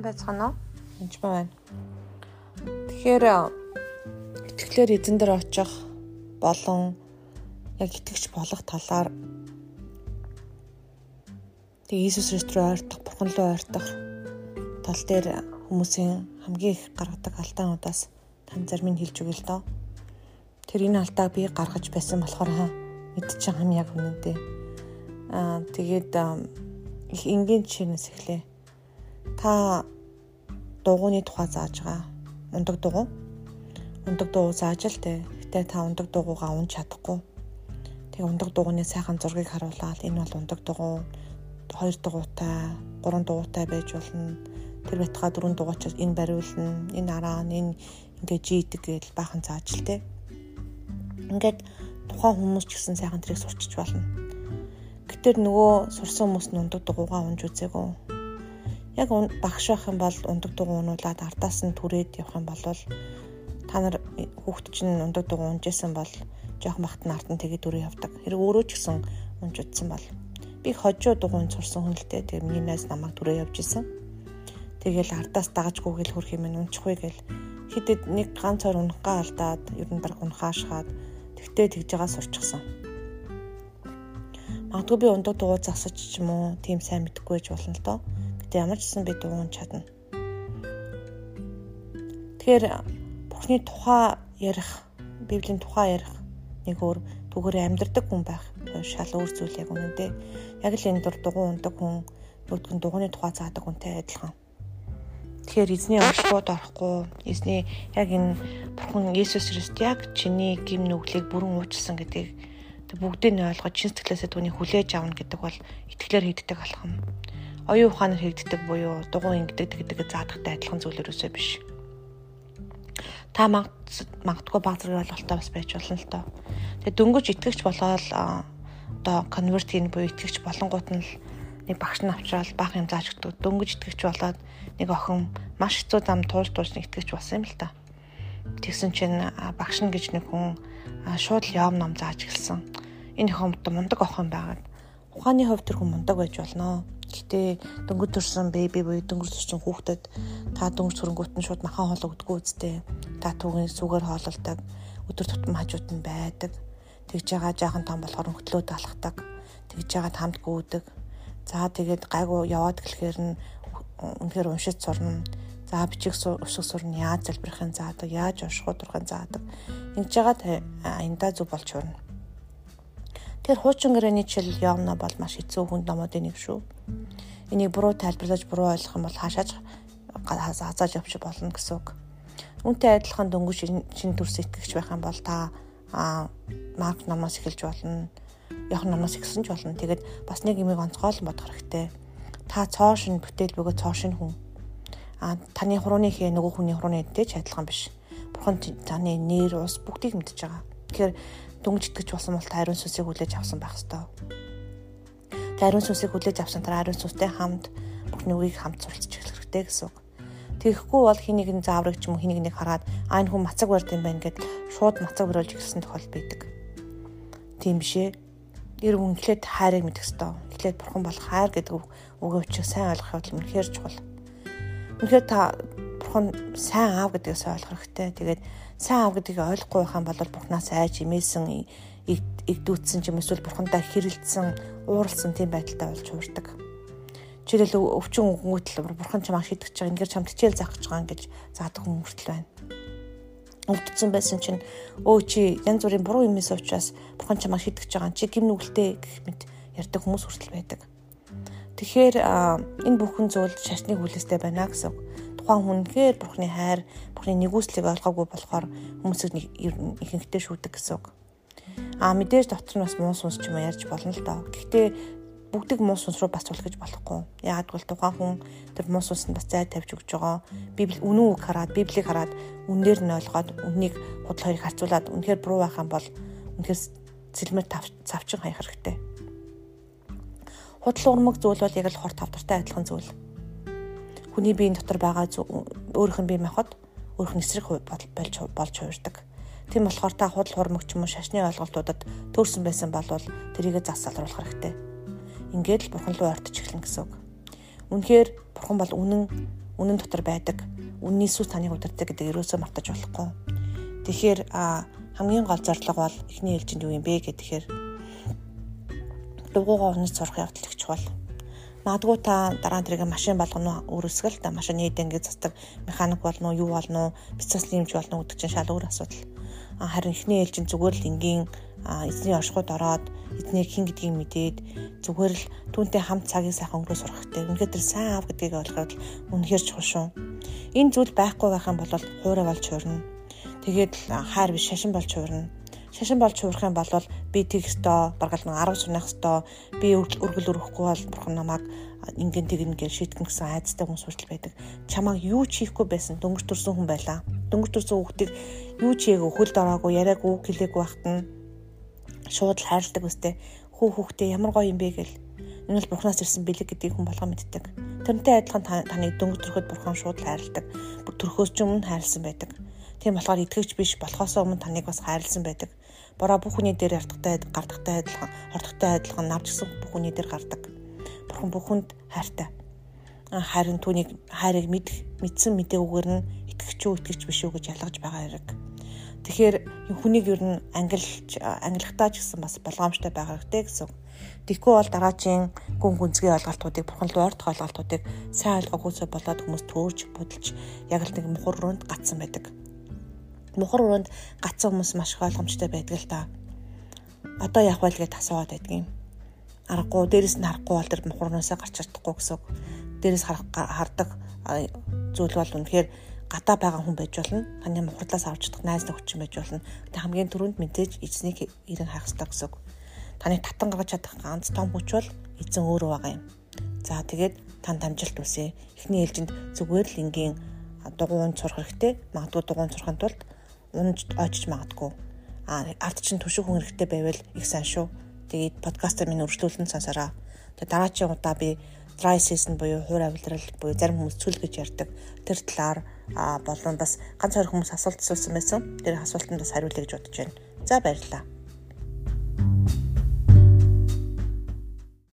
сайн байцгаана уу? Энд байна. Тэгэхээр итгэлээр эзэн дээр очих болон яг итгэж болох талаар тэг Иесус Христос ойртох, Бурхан руу ойртох тал дээр хүмүүсийн хамгийн их гаргадаг алдаануудаас тань зарим нь хэлж өгье л доо. Тэр энэ алдааг би гаргаж байсан болохоор мэдчихэм хам яг үнэндээ. Аа тэгээд их энгийн чинээс эхлэе та дугууны тухай зааж байгаа. Ундаг дугуй. Ундаг дугуй зааж л дээ. Гэтэ та ундаг дугуйгаа унж чадахгүй. Тэгээ ундаг дугуйны сайхан зургийг харуулаад энэ бол ундаг дугуй хоёр дугуйтай, гурван дугуйтай байж болно. Тэр байтугай дөрвөн дугуйчаас энэ бариулна, энэ араа, энэ ингээ жийдэг гэж баахан зааж л дээ. Ингээд тухайн хүмүүс ч гэсэн сайхан тэрийг сурчиж болно. Гэтэр нөгөө сурсан хүмүүс нь ундаг дугуйгаа унж үзээгүй яг багш байх юм бол ундаг дугуйнуулаад ардаас нь түрээд явах юм бол та нар хүүхд чинь ундаг дугуй унжсэн бол жоохон бахт нь ард нь тэгээд түрээ явдаг. Хэрэг өөрөө ч гэсэн унж удсан бол би хожоо дугуйн сурсан хүн л дээ. Тэгээд миний найз намайг түрээ явж исэн. Тэгэл ардаас дагажгүй гэл хөрх юм унчихгүй гэл хитэд нэг ганц цаар унахгаа алдаад ер нь баг унахаашхаад тэгтээ тэгж байгаа сурчихсан. Магадгүй би ундаг дугуй засаж ч юм уу тийм сайн мэдэхгүй байж болно л доо. Гэтэ ямар ч гэсэн би дуун чадна. Тэгэхээр Бурхны тухай ярих, Библийн тухай ярих нэг өөр түгээр амьдрдаг хүн байх шал өөр зүйл яг үнэндээ. Яг л энэ дур дугуй ундаг хүн нөгөөдгөн дугууны тухай заадаг хүнтэй адилхан. Тэгэхээр эзний оршууд орохгүй, эзний яг энэ Бурхан Иесус Христ яг чиний гим нүглийг бүрэн уучлсан гэдгийг бүгдийг нь ойлгож чин сэтгэлээсээ түүнийг хүлээж авна гэдэг бол итгэлээр хийддэг алхам оюун ухаанаар хийгддэг буюу дугуй ингэдэг гэдэгт заадахтай адилхан зүйл өрөөсөө биш. Та магадгүй баг зэрэг ойлголттой бас байж болно л доо. Тэгээ дөнгөж итгэгч болоод одоо конверт хийн буюу итгэгч болонгууд нь л нэг багш нь авчраад баах юм зааж өгдөг. Дөнгөж итгэгч болоод нэг охин маш хэцүү зам туулж туулж итгэгч болсон юм л та. Тэгсэн чинь багш нь гэж нэг хүн шууд л яам ном зааж гэлсэн. Энэ охин мундаг охин байгаад ухааны хувьд тэр хүн мундаг байж болно Гэтэ дөнгөж төрсэн беби буюу дөнгөж төрсэн хүүхдэд та дөнгөж төрөнгүүт нь шууд махан хоол өгдөггүй үстэй. Та түүгийн сүгээр хоололдог өдөр тутам хажууд нь байдаг. Тэгж байгаа жаахан том болохоор хөтлөөд алхдаг. Тэгж байгаа хамт гүйдэг. За тэгээд гайгүй яваад гэлэхээр нь үнэхээр уншиж сурна. За бичих өсөх сурна яаж залбирахын заадаг, яаж унших удирхын заадаг. Ингэж байгаа аяндаа зүг болж хурна. Тэгэхээр хуучин гэрээний жишээл Йовна бол маш хэцүү хүн номуудын нэг шүү. Энийг буруу тайлбарлаж буруу ойлгох юм бол хаашаач хазааж явж болно гэсэн үг. Үүнтэй адилхан дөнгөж шин төрс итгэгч байх юм бол та марк номоос эхэлж болно. Яхан номоос ихсэн ч болно. Тэгээд бас нэг юмыг онцгойлон бодох хэрэгтэй. Та цоо шин бүтээл бөгөө цоо шин хүн. А таны хурууны хээ нөгөө хүний хурууны эдтэй ч адилхан биш. Бурхан таны нэр ус бүгдийг мэдж байгаа. Тэгэхээр дөнгөж итгэж болсон бол та ариун сүнсийг хүлээж авсан байх ёстой. Та ариун сүнсийг хүлээж авсан дараа ариун сүнстэй хамт бүхний үгийг хамт суралцж эхлэх хэрэгтэй гэсэн үг. Тэгэхгүй бол хий нэг заавраг ч юм уу хий нэг хараад аа энэ хүн мацаг барьд юм байна гэд шууд мацаг бариулж ирсэн тохиол байдаг. Тийм биш ээ. Гэр хүн эхлээд хайрыг мэдэх ёстой. Эхлээд бурхан болох хайр гэдэг үгийн учрыг сайн ойлгох явдал үнэхээр чухал. Үнэхээр та бурхан сайн аав гэдгээс ойлгох хэрэгтэй. Тэгээд сайн аав гэдгийг ойлгохгүй байх юм бол бурхнаас айж имээсэн игдүүцсэн ч юм эсвэл бурхандаа хэрэлдсэн ууралсан тийм байдалтай болж хуурдаг. Жишээл өвчин өнгөтл бурхан чамаа шидэж байгаа ингээд чам тичээл заах гэж байгаа гэж заадаг хүн хүртэл байна. Өвдсөн байсан чинь өө чи янз бүрийн буруу юмээс учраас бурхан чамаа шидэж байгаа чи гим нүгэлтэй гэх мэт ярьдаг хүмүүс хүртэл байдаг. Тэгэхээр энэ бүхэн зүйл шашны хүлээстэй байна гэсэн тухайн хүнхээр бурхны хайр, бурхны нэгүслийг олгоогүй болохоор хүмүүсийг ихэнхдээ шүүдэг гэсэн үг. А мэдээж дотор нь бас муу сүнс ч юм ярьж болно л доо. Гэхдээ бүгдийг муу сүнс рүү бас цулах гэж болохгүй. Яг бол тухайн хүн тэр муу сүнсэнд бас зай тавьж өгч байгаа. Библи үнэн үг хараад, библийг хараад үннээр нь ойлгоод үннийг худал хоёрыг харьцуулаад үнэхээр буруу байх юм бол үнэхээр сэлмэр цавчин хаях хэрэгтэй. Худал урмаг зүйл бол яг л хор тавтартай адилхан зүйл хүний биеийн дотор байгаа өөрийнх нь бие махбод өөрийнх нь эсрэг болж болж хуурдаг. Тийм болохоор та худал хуурмагч юм уу шашны ойлголтуудад төрсэн байсан бол тэрийгэ засалруулах хэрэгтэй. Ингээд л бурхан руу ойртож эхлэн гэсэн үг. Үнэхээр бурхан бол үнэн үнэн дотор байдаг. Үнний сүс таныг удирдах гэдэг ерөөсөө мартаж болохгүй. Тэгэхээр хамгийн гол зорилго бол эхний ээлжинд юу юм бэ гэхээр дугуугаа унаж сурах явдал их чухал. Магадгүй та дараа нь тэрийг машин болгоно өөрөсгөл та машины эдэнгээ застдаг механик болно уу, юу болно уу, бицаслын юмч болно уу гэдэг чинь шал өөр асуудал. Харин эхний ээлжинд зүгээр л энгийн эзний оршихуйд ороод эзнийг хин гэдгийг мэдээд зүгээр л түүнтэй хамт цагийг сайхан өнгөрөө сурах хэрэгтэй. Үнэхээр тэр сайн аав гэдгийг ойлгоход үнэхээр чухал шүү. Энэ зүйл байхгүй байх юм бол хуурай болж хуурна. Тэгээд хайр биш шашин болж хуурна. Шашин болж хуурах юм бол би тэг өстөө баргал нэг 10 сурнах өстөө би өргөл өрөхгүй бол бурхан намайг ингэн тэгнэ гэж шийтгэн гэсэн айцтай хүмүүс хүртэл байдаг. Чамайг юу ч хийхгүй байсан дөнгөж төрсөн хүн байлаа. Дөнгөж төрсөн хүүхдийг юу ч хийгээгүй хөлд ороогүй яриаггүй хэлээгүй байхад нь шууд л хайрладаг үстэй. Хүү хүүхдээ ямар гоё юм бэ гэл. Энэ бол бурхнаас ирсэн бэлэг гэдгийг хүн болгоо мэддэг. Тэрнтэй адилхан таныг дөнгөж төрөхөд бурхан шууд л хайрладаг. Төрөхөөс ч өмнө хайрлсан байдаг. Тийм болохоор итгэвч биш болохоос өмнө таныг бас хайрлсан байдаг. Бороо бүх хүний дээр ардахтай гардахтай адилхан, хордохтой адилхан навч гисэн бүх хүний дээр гардаг. Бурхан бүхэнд хайртай. Харин түүнийг хайрыг мэдэх, мэдсэн мэдээгүйгээр нь итгэвч үү, итгэвч биш үү гэж ялгаж байгаа хэрэг. Тэгэхээр хүнийг ер нь ангилж ангилахтаа ч гэсэн бас болгоомжтой байх хэрэгтэй гэсэн. Тэгэхгүй бол дараачийн гүн гүнзгий ойлголтуудыг бурхан руу ордох ойлголтуудыг сайн ойлгохгүйсээ болоод хүмүүс төөрж будалж яг л нэг мухар руунд гацсан байдаг. Мухар руунд гацсан хүмүүс маш их ойлгомжтой байдаг л та. Одоо яах вэ гэж асууад байдаг юм. Аргагүй дээрэс нь харахгүй бол тэр мухарнаасаа гарч чадахгүй гэсэн. Дээрэс хардаг зүйл бол үнэхээр гадаа байгаа хүн байж болно. Таны мухардлаас авч чадах найз нөхөд байж болно. Тэ хамгийн түрүүнд мэдээж эзнийг ирэн хайх хэрэгтэй гэсэн. Таны татан гаргаж чадах ганц том хүч бол эзэн өөрөө байгаа юм. За тэгээд тань дамжилт үсэ. Эхний ээлжинд зүгээр л энгийн дугуйн сурах хэрэгтэй. Магадгүй дугуйн сурахын тулд унж очиж магадгүй. А арт чинь түшиг хүн хэрэгтэй байвал их сайн шүү. Тэгээд подкастер минь өргөжлүүлэн сонсороо. Тэгээд дараагийн удаа би dry season буюу хуур авилрал буюу зарим хүмүүс цүл гэж ярьдаг. Тэр талаар болон бас ганц хоёр хүмүүс асуулт асуусан байсан. Тэр асуултанд бас хариулъя гэж бодож байна. За баярлалаа.